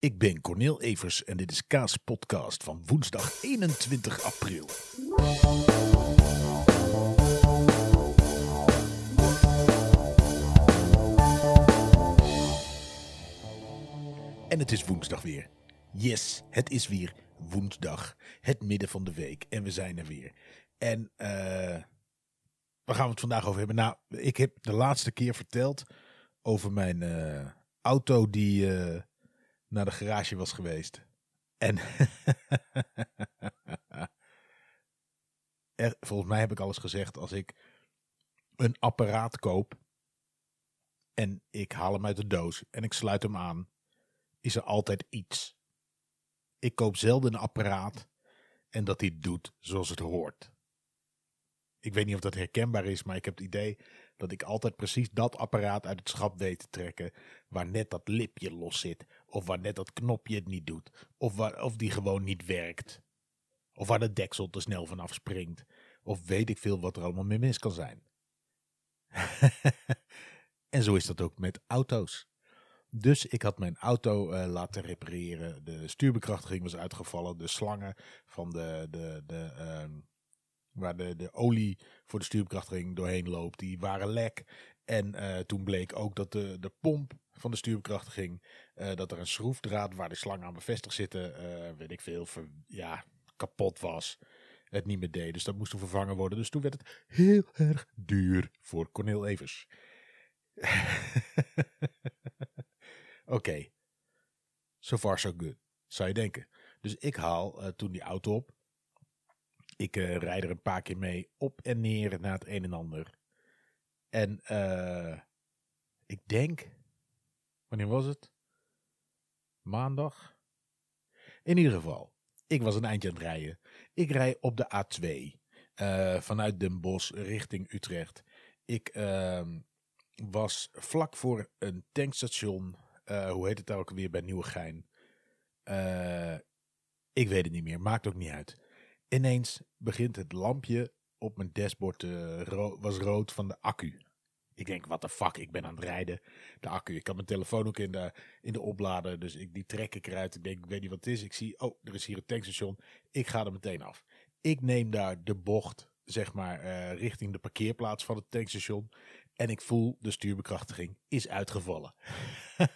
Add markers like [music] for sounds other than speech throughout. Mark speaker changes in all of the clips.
Speaker 1: Ik ben Cornel Evers en dit is Kaas Podcast van woensdag 21 april. En het is woensdag weer. Yes, het is weer woensdag. Het midden van de week en we zijn er weer. En eh waar gaan we het vandaag over hebben? Nou, ik heb de laatste keer verteld over mijn eh, auto die eh, naar de garage was geweest. En [laughs] volgens mij heb ik alles gezegd. Als ik een apparaat koop en ik haal hem uit de doos en ik sluit hem aan, is er altijd iets. Ik koop zelden een apparaat en dat hij doet zoals het hoort. Ik weet niet of dat herkenbaar is, maar ik heb het idee dat ik altijd precies dat apparaat uit het schap weet te trekken. Waar net dat lipje los zit. Of waar net dat knopje het niet doet. Of, waar, of die gewoon niet werkt. Of waar de deksel te snel vanaf springt. Of weet ik veel wat er allemaal mee mis kan zijn. [laughs] en zo is dat ook met auto's. Dus ik had mijn auto eh, laten repareren. De stuurbekrachtiging was uitgevallen. De slangen van de, de, de, ehm, waar de, de olie voor de stuurbekrachtiging doorheen loopt, die waren lek. En eh, toen bleek ook dat de, de pomp van de stuurbekrachtiging, eh, dat er een schroefdraad waar de slangen aan bevestigd zitten, eh, weet ik veel, ja, kapot was. Het niet meer deed, dus dat moest vervangen worden. Dus toen werd het heel erg duur voor Cornel Evers. [laughs] Oké, so far so good, zou je denken. Dus ik haal eh, toen die auto op. Ik rijd er een paar keer mee op en neer naar het een en ander. En ik denk, wanneer was het? Maandag? In ieder geval, ik was een eindje aan het rijden. Ik rij op de A2 eh, vanuit Den Bosch richting Utrecht. Ik ehm, was vlak voor een tankstation. eh, hoe heet het daar ook weer bij Nieuwegein? Eh ik weet het niet meer, maakt ook niet uit. Ineens begint het lampje op mijn dashboard ro- was rood van de accu. Ik denk, wat de fuck, ik ben aan het rijden. De accu, ik had mijn telefoon ook in de, in de oplader, dus ik, die trek ik eruit. Ik denk, ik weet niet wat het is. Ik zie, oh, er is hier een tankstation. Ik ga er meteen af. Ik neem daar de bocht, zeg maar, eh, richting de parkeerplaats van het tankstation. En ik voel, de stuurbekrachtiging is uitgevallen.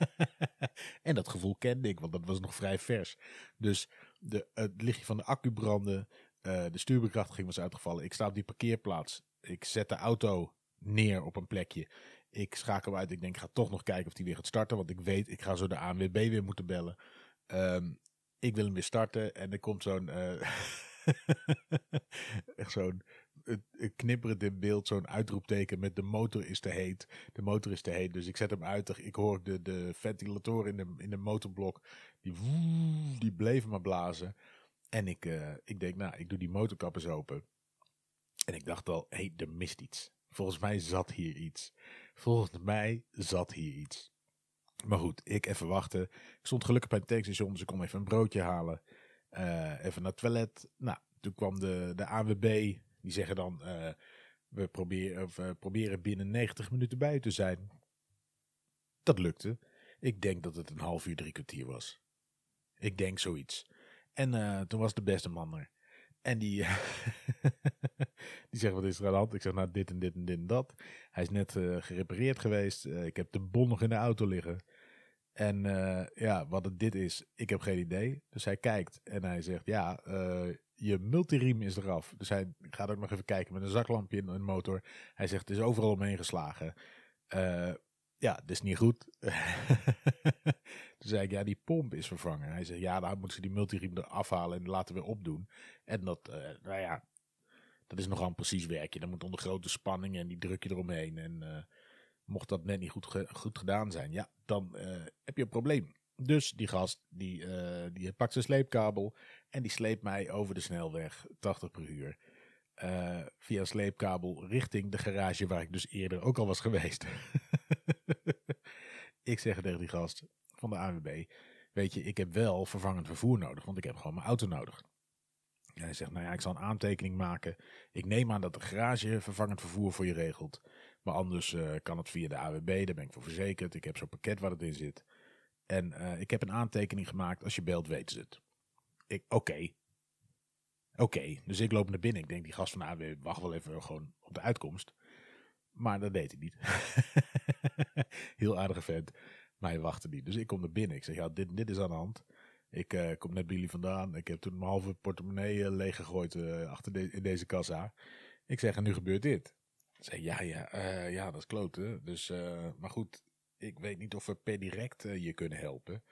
Speaker 1: [laughs] en dat gevoel kende ik, want dat was nog vrij vers. Dus de, het lichtje van de accu brandde. eh, de stuurbekrachtiging was uitgevallen. Ik sta op die parkeerplaats. Ik zet de auto neer op een plekje. Ik schakel uit. Ik denk, ik ga toch nog kijken of die weer gaat starten. Want ik weet, ik ga zo de ANWB weer moeten bellen. Ehm, ik wil hem weer starten. En er komt zo'n... eh, [laughs] echt zo'n... Knipperend in beeld, zo'n uitroepteken met de motor is te heet. De motor is te heet, dus ik zet hem uit. Ik hoor de, de ventilatoren in de, in de motorblok, die, die bleven maar blazen. En ik, eh, ik denk, nou, ik doe die motorkap eens open. En ik dacht al, hé, hey, er mist iets. Volgens mij zat hier iets. Volgens mij zat hier iets. Maar goed, ik even wachten. Ik stond gelukkig bij een tankstation, dus ik kon even een broodje halen. Eh, even naar het toilet. Nou, toen kwam de, de AWB. Die zeggen dan, eh, we proberen, eh, proberen binnen 90 minuten bij te zijn. Dat lukte. Ik denk dat het een half uur, drie kwartier was. Ik denk zoiets. En toen was de beste man er. En die, [laughs] die zegt, wat is er aan de hand? Ik zeg, nou, dit en dit en dit en dat. Hij is net eh, gerepareerd geweest. Eh, ik heb de bon nog in de auto liggen. En eh, ja, wat het dit is, ik heb geen idee. Dus hij kijkt en hij zegt, ja, je multiriem is eraf. Dus hij gaat ook nog even kijken met een zaklampje in een motor. Hij zegt, het is overal omheen geslagen. Ja, dat is niet goed. [laughs] Toen zei ik, ja, die pomp is vervangen. Hij zegt, ja, dan moeten ze die multiriem eraf halen en laten weer opdoen. En dat, eh, nou ja, dat is nogal precies werkje. Dan moet onder grote spanning en die druk je eromheen. En eh, mocht dat net niet goed, goed gedaan zijn, ja, dan eh, heb je een probleem. Dus die gast, die, die pakt zijn sleepkabel en die sleept mij over de snelweg, 80 per uur. via sleepkabel richting de garage waar ik dus eerder ook al was geweest. [laughs] [laughs] ik zeg tegen die gast van de ANWB, weet je, ik heb wel vervangend vervoer nodig, want ik heb gewoon mijn auto nodig. En hij zegt, nou ja, ik zal een aantekening maken. Ik neem aan dat de garage vervangend vervoer voor je regelt. Maar anders eh, kan het via de AWB, daar ben ik voor verzekerd. Ik heb zo'n pakket waar het in zit. En eh, ik heb een aantekening gemaakt. Als je belt, weten ze het. Ik, oké. Oké, dus ik loop naar binnen. Ik denk, die gast van de AW wacht wel even gewoon op de uitkomst. Maar dat deed hij niet. [laughs] Heel aardige vent. Hij wachtte niet. Dus ik kom naar binnen. Ik zeg, ja, dit, dit is aan de hand. Ik uh, kom net bij jullie vandaan. Ik heb toen mijn halve portemonnee uh, leeggegooid uh, achter de, in deze kassa. Ik zeg, en nu gebeurt dit. Zeg, ja, ja, ja, dat is kloten. Dus, maar goed, ik weet niet of we per direct je kunnen helpen.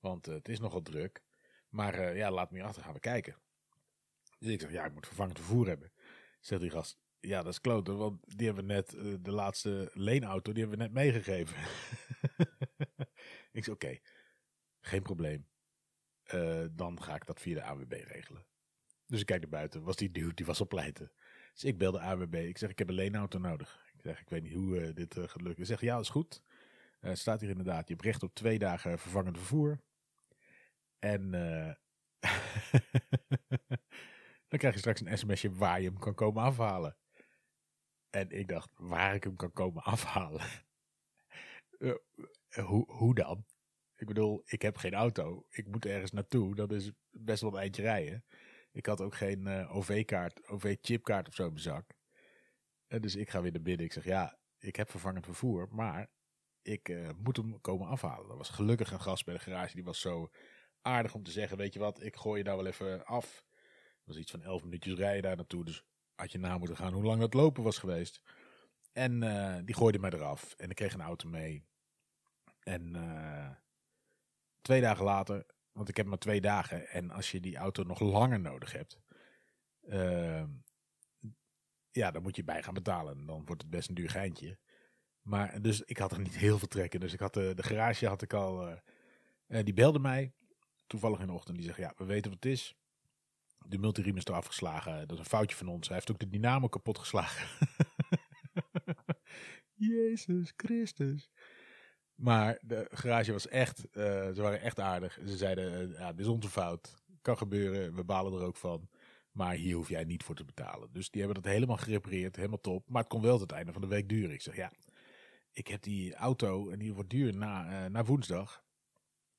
Speaker 1: Want het is nogal druk. Maar ja, laat me achter, gaan we kijken. Dus ik zeg, ja, ik moet vervangend vervoer hebben. Zegt die gast, ja, dat is kloten, want die hebben we net, de laatste leenauto, die hebben we net meegegeven. [laughs] ik zeg, oké, geen probleem. Uh, dan ga ik dat via de AWB regelen. Dus ik kijk naar buiten, was die dude, die was op pleiten. Dus ik bel de AWB, ik zeg, ik heb een leenauto nodig. Ik zeg, ik weet niet hoe uh, dit uh, gaat lukken. Ze zeggen, ja, is goed. staat hier inderdaad, je hebt recht op twee dagen vervangend vervoer. En [laughs] dan krijg je straks een sms'je waar je hem kan komen afhalen. En ik dacht, waar ik hem kan komen afhalen. hoe, hoe dan? Ik bedoel, ik heb geen auto. Ik moet ergens naartoe. Dat is best wel een eindje rijden. Ik had ook geen uh, OV-kaart, OV-chipkaart of zo in mijn zak. Dus ik ga weer naar binnen. Ik zeg, ja, ik heb vervangend vervoer, maar ik uh, moet hem komen afhalen. Er was gelukkig een gast bij de garage, die was zo aardig om te zeggen, weet je wat, ik gooi je daar wel even af. Dat was iets van elf minuutjes rijden daar naartoe, dus had je na moeten gaan hoe lang dat lopen was geweest. En uh, die gooide mij eraf en ik kreeg een auto mee. En Twee dagen later, want ik heb maar twee dagen. En als je die auto nog langer nodig hebt, uh, ja, dan moet je bij gaan betalen. Dan wordt het best een duur geintje. Maar dus ik had er niet heel veel trekken. Dus ik had de, garage had ik al. Uh, die belde mij toevallig in de ochtend. Die zegt: Ja, we weten wat het is. De multiriem is eraf geslagen. Dat is een foutje van ons. Hij heeft ook de dynamo kapot geslagen. [laughs] Jezus Christus. Maar de garage was echt, uh, ze waren echt aardig. Ze zeiden, uh, ja, dit is onze fout. Kan gebeuren, we balen er ook van. Maar hier hoef jij niet voor te betalen. Dus die hebben dat helemaal gerepareerd, helemaal top. Maar het kon wel het einde van de week duren. Ik zeg, ja, ik heb die auto en die wordt duur na, uh, na woensdag.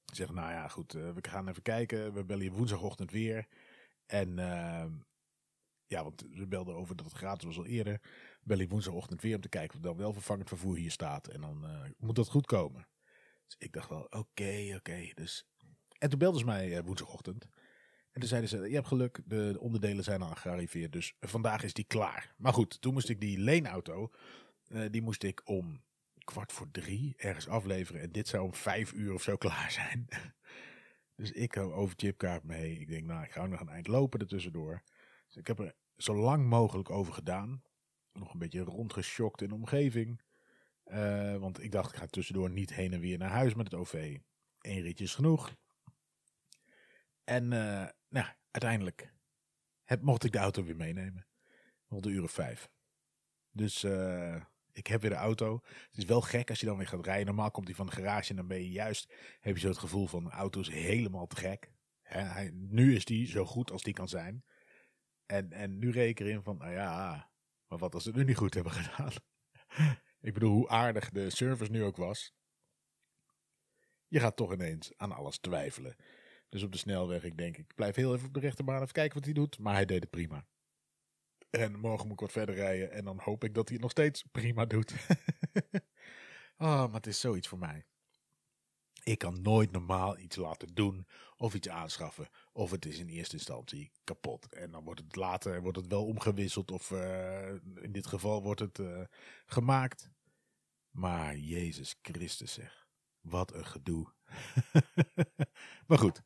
Speaker 1: Ik zeg, nou ja, goed, we gaan even kijken. We bellen je woensdagochtend weer. En ehm, ja, want we belden over dat het gratis was al eerder bel ik woensdagochtend weer om te kijken of dan wel vervangend vervoer hier staat. En dan uh, moet dat goed komen. Dus ik dacht wel, oké, oké. Dus... En toen belden ze mij uh, woensdagochtend. En toen zeiden ze, je hebt geluk, de, de onderdelen zijn al gearriveerd. Dus vandaag is die klaar. Maar goed, toen moest ik die leenauto, uh, die moest ik om kwart voor drie ergens afleveren. En dit zou om vijf uur of zo klaar zijn. Dus ik over chipkaart mee. Ik denk, nou, ik ga nog een eind lopen ertussendoor. Dus ik heb er zo lang mogelijk over gedaan nog een beetje rondgeschokt in de omgeving. Uh, want ik dacht, ik ga tussendoor niet heen en weer naar huis met het OV. Eén ritje is genoeg. En uh, nou, uiteindelijk heb, mocht ik de auto weer meenemen. Rond de uur vijf. Dus uh, ik heb weer de auto. Het is wel gek als je dan weer gaat rijden. Normaal komt hij van de garage en dan ben je juist... heb je zo het gevoel van de auto is helemaal te gek. Hij, nu is die zo goed als die kan zijn. En, en nu reken ik erin van, nou ja, maar wat als ze het nu niet goed hebben [laughs] gedaan? ik bedoel, hoe aardig de service nu ook was. Je gaat toch ineens aan alles twijfelen. Dus op de snelweg, ik denk, ik blijf heel even op de rechterbaan even kijken wat hij doet. Maar hij deed het prima. En morgen moet ik wat verder rijden. En dan hoop ik dat hij het nog steeds prima doet. oh, [laughs] maar het is zoiets voor mij. Ik kan nooit normaal iets laten doen of iets aanschaffen. Of het is in eerste instantie kapot. En dan wordt het later wordt het wel omgewisseld of uh, in dit geval wordt het uh, gemaakt. Maar Jezus Christus zeg. Wat een gedoe. [laughs] maar goed,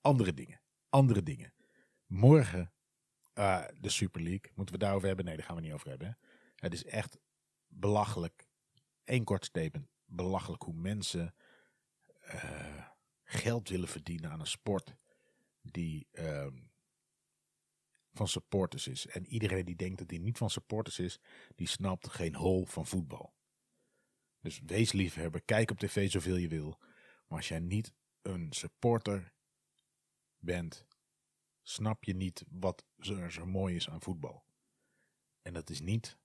Speaker 1: andere dingen. Andere dingen. Morgen uh, de Super League. Moeten we daarover hebben? Nee, daar gaan we niet over hebben. Het is echt belachelijk. Eén kort statement. Belachelijk hoe mensen uh, geld willen verdienen aan een sport die uh, van supporters is. En iedereen die denkt dat die niet van supporters is, die snapt geen hol van voetbal. Dus wees liefhebber, kijk op tv zoveel je wil. Maar als jij niet een supporter bent, snap je niet wat er zo mooi is aan voetbal. En dat is niet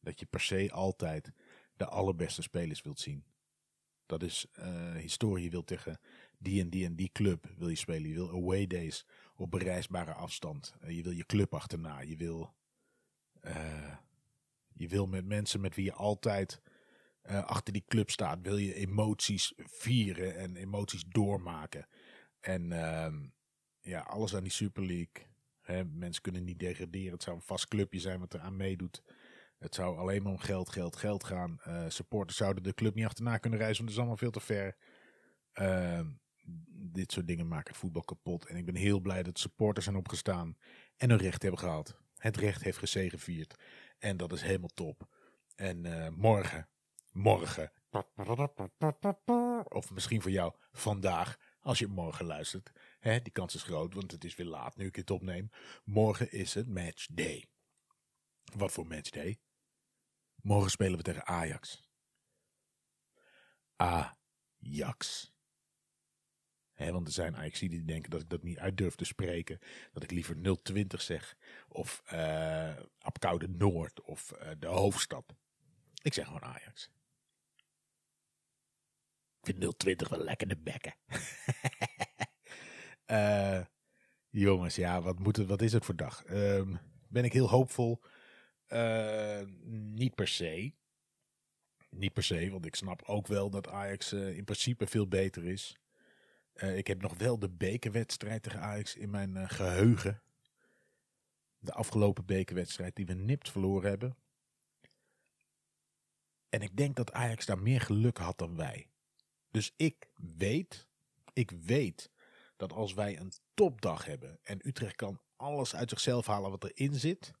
Speaker 1: dat je per se altijd de allerbeste spelers wilt zien. Dat is uh, historie. Je wil tegen die en die en die club wil je spelen. Je wil away days op bereisbare afstand. Uh, je wil je club achterna. Je wil, uh, je wil met mensen met wie je altijd achter die club staat. Wil je emoties vieren en emoties doormaken. En ehm, ja, alles aan die Super League. Hè, mensen kunnen niet degraderen. Het zou een vast clubje zijn wat eraan meedoet. Het zou alleen maar om geld, geld, geld gaan. Uh, supporters zouden de club niet achterna kunnen reizen, want het is allemaal veel te ver. Uh, dit soort dingen maken het voetbal kapot. En ik ben heel blij dat supporters zijn opgestaan en hun recht hebben gehad. Het recht heeft gezegevierd. En dat is helemaal top. En uh, morgen, morgen, of misschien voor jou vandaag, als je morgen luistert. Die kans is groot, want het is weer laat nu ik het opneem. Morgen is het match day. Wat voor match day? Morgen spelen we tegen Ajax. Ajax. Want er zijn Ajax die denken dat ik dat niet uit durf te spreken. Dat ik liever 020 zeg. Of uh, Apkoude Noord. Of uh, de hoofdstad. Ik zeg gewoon Ajax. Ik vind 020 wel lekker de bekken. [laughs] uh, jongens, ja, wat, moet het, wat is het voor dag? Um, ben ik heel hoopvol? Uh, niet per se. Niet per se, want ik snap ook wel dat Ajax uh, in principe veel beter is. Ik heb nog wel de bekerwedstrijd tegen Ajax in mijn geheugen. De afgelopen bekerwedstrijd die we nipt verloren hebben. En ik denk dat Ajax daar meer geluk had dan wij. Dus ik weet, ik weet dat als wij een topdag hebben en Utrecht kan alles uit zichzelf halen wat erin zit,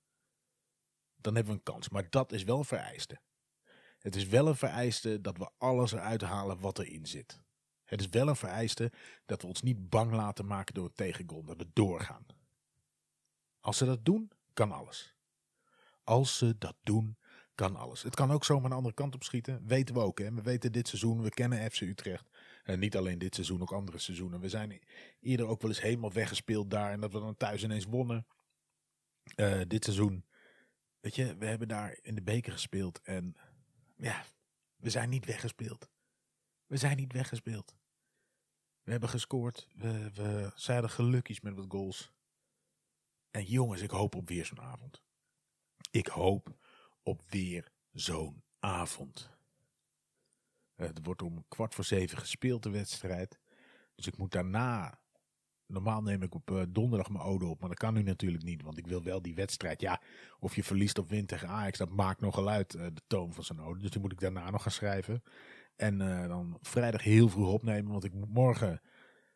Speaker 1: dan hebben we een kans. Maar dat is wel een vereiste. Het is wel een vereiste dat we alles eruit halen wat erin zit. Het is wel een vereiste dat we ons niet bang laten maken door het tegengoal, dat we doorgaan. Als ze dat doen, kan alles. Als ze dat doen, kan alles. Het kan ook zomaar een andere kant op schieten. Weten we ook. Hè? We weten dit seizoen, we kennen FC Utrecht. En niet alleen dit seizoen, ook andere seizoenen. We zijn eerder ook wel eens helemaal weggespeeld daar. En dat we dan thuis ineens wonnen. Uh, dit seizoen Weet je, we hebben daar in de beker gespeeld en ja, we zijn niet weggespeeld. We zijn niet weggespeeld. We hebben gescoord. We, we zijn gelukkig met wat goals. En jongens, ik hoop op weer zo'n avond. Ik hoop op weer zo'n avond. Het wordt om kwart voor zeven gespeeld, de wedstrijd. Dus ik moet daarna Normaal neem ik op uh, donderdag mijn ode op, maar dat kan nu natuurlijk niet. Want ik wil wel die wedstrijd. Ja, of je verliest of wint tegen Ajax, dat maakt nogal uit uh, de toon van zijn ode. Dus die moet ik daarna nog gaan schrijven. En uh, dan vrijdag heel vroeg opnemen, want ik moet morgen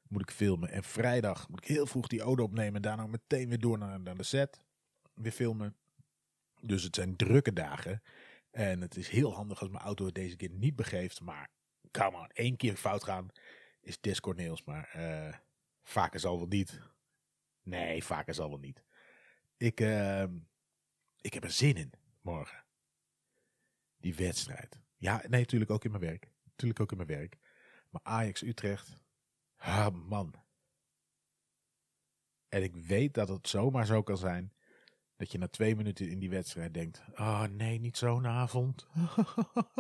Speaker 1: moet ik filmen. En vrijdag moet ik heel vroeg die ode opnemen. En daarna meteen weer door naar, naar de set. Weer filmen. Dus het zijn drukke dagen. En het is heel handig als mijn auto het deze keer niet begeeft. Maar kan maar één keer fout gaan, is Discorneels. Maar Vaker zal wel niet. Nee, vaker zal wel niet. Ik, uh, ik heb er zin in morgen. Die wedstrijd. Ja, nee, natuurlijk ook in mijn werk. Natuurlijk ook in mijn werk. Maar Ajax Utrecht. Ah, man. En ik weet dat het zomaar zo kan zijn. Dat je na twee minuten in die wedstrijd denkt. Oh nee, niet zo'n avond.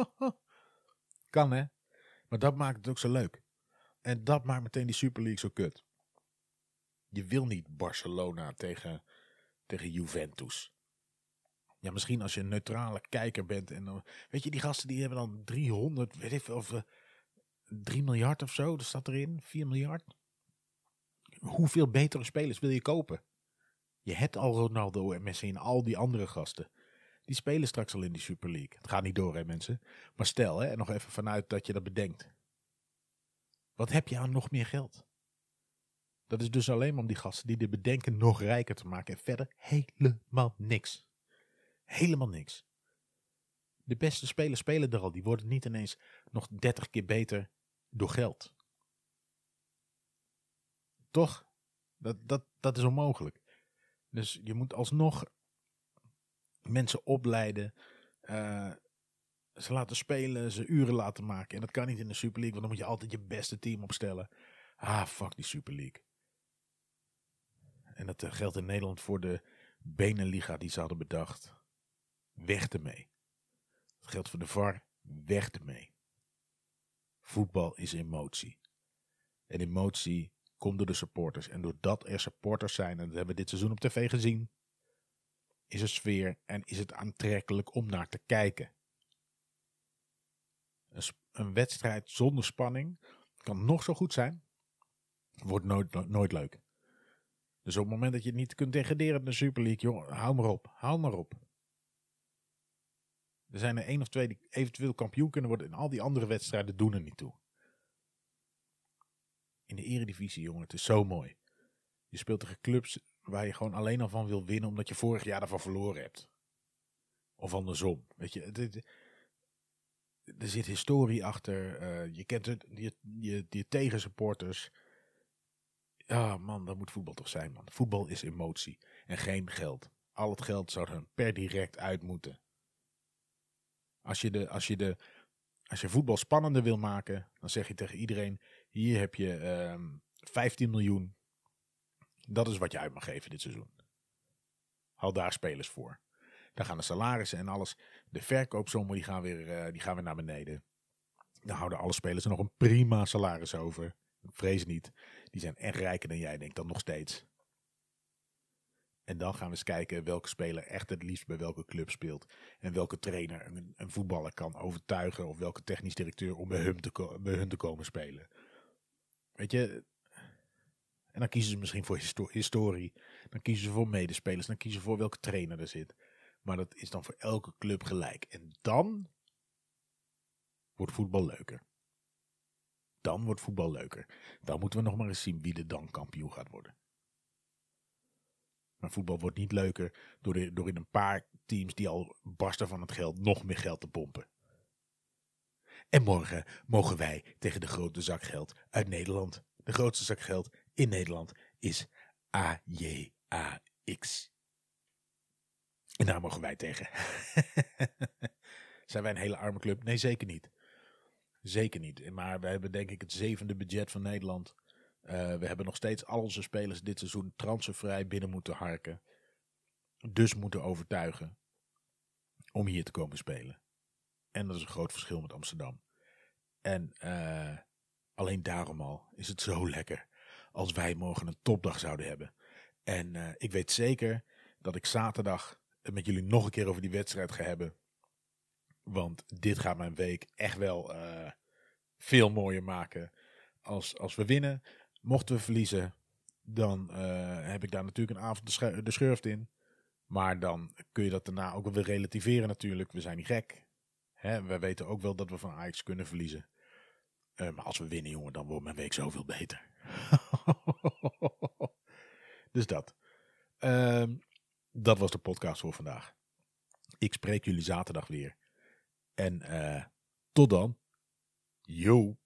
Speaker 1: [laughs] kan hè. Maar dat maakt het ook zo leuk. En dat maakt meteen die Super League zo kut. Je wil niet Barcelona tegen, tegen Juventus. Ja, misschien als je een neutrale kijker bent. En dan, weet je, die gasten die hebben dan 300, weet ik veel, of uh, eh, 3 miljard of zo. Dat staat erin, 4 miljard. Hoeveel betere spelers wil je kopen? Je hebt al Ronaldo en Messi en al die andere gasten. Die spelen straks al in die Super League. Het gaat niet door, hè, mensen. Maar stel, hè, nog even vanuit dat je dat bedenkt. Wat heb je aan nog meer geld? Dat is dus alleen om die gasten die dit bedenken nog rijker te maken. En verder helemaal niks. Helemaal niks. De beste spelers spelen er al. Die worden niet ineens nog 30 keer beter door geld. Toch? Dat, dat, dat is onmogelijk. Dus je moet alsnog mensen opleiden. Uh, ze laten spelen, ze uren laten maken. En dat kan niet in de Super League, want dan moet je altijd je beste team opstellen. Ah, fuck die Super League. En dat eh, geldt in Nederland voor de Beneliga die ze hadden bedacht. Weg ermee. Dat geldt voor de VAR. Weg ermee. Voetbal is emotie. En emotie komt door de supporters. En doordat er supporters zijn, en dat hebben we dit seizoen op tv gezien, is er sfeer en is het aantrekkelijk om naar te kijken. Een, een wedstrijd zonder spanning kan nog zo goed zijn, wordt nooit, nooit leuk. Dus op het moment dat je het niet kunt degraderen in de Super League, hou maar op. Hou maar op. Er zijn er één of twee die eventueel kampioen kunnen worden. En al die andere wedstrijden doen er niet toe. In de eredivisie, jongen, het is zo mooi. Je speelt tegen clubs waar je gewoon alleen al van wil winnen omdat je vorig jaar daarvan verloren hebt. Of andersom. Weet je, er zit historie achter. Eh, je kent het, je, je, je tegensupporters. Ja, man, dat moet voetbal toch zijn, man. Voetbal is emotie en geen geld. Al het geld zou er per direct uit moeten. Als je, de, als, je de, als je voetbal spannender wil maken, dan zeg je tegen iedereen: hier heb je uh, ehm, 15 miljoen. Dat is wat je uit mag geven dit seizoen. Haal daar spelers voor. Dan gaan de salarissen en alles. De verkoopsommen die gaan, weer, uh, die gaan weer naar beneden. Dan houden alle spelers er nog een prima salaris over. Vrees niet. Die zijn echt rijker dan jij denkt dan nog steeds. En dan gaan we eens kijken welke speler echt het liefst bij welke club speelt. En welke trainer een, een voetballer kan overtuigen. Of welke technisch directeur om bij bij hun te komen spelen. Weet je. En dan kiezen ze misschien voor historie. Dan kiezen ze voor medespelers. Dan kiezen ze voor welke trainer er zit. Maar dat is dan voor elke club gelijk. En dan wordt voetbal leuker. Dan wordt voetbal leuker. Dan moeten we nog maar eens zien wie er dan kampioen gaat worden. Maar voetbal wordt niet leuker door, door in een paar teams die al barsten van het geld nog meer geld te pompen. En morgen mogen wij tegen de grote zak geld uit Nederland. De grootste zak geld in Nederland is AJAX. En daar mogen wij tegen. [laughs] Zijn wij een hele arme club? Nee, zeker niet. Zeker niet. Maar we hebben denk ik het zevende budget van Nederland. Uh, we hebben nog steeds al onze spelers dit seizoen transfervrij binnen moeten harken. Dus moeten overtuigen om hier te komen spelen. En dat is een groot verschil met Amsterdam. En uh, alleen daarom al is het zo [laughs] lekker als wij morgen een topdag zouden hebben. En uh, ik weet zeker dat ik zaterdag het met jullie nog een keer over die wedstrijd ga hebben. Want dit gaat mijn week echt wel uh, veel mooier maken als, als we winnen. Mochten we verliezen, dan heb ik daar natuurlijk een avond de, de schurft in. Maar dan kun je dat daarna ook wel weer relativeren natuurlijk. We zijn niet gek. We weten ook wel dat we van Ajax kunnen verliezen. Uh, maar als we winnen, jongen, dan wordt mijn week zoveel beter. [laughs] dus dat. Uh, dat was de podcast voor vandaag. Ik spreek jullie zaterdag weer. En uh, tot dan. Yo.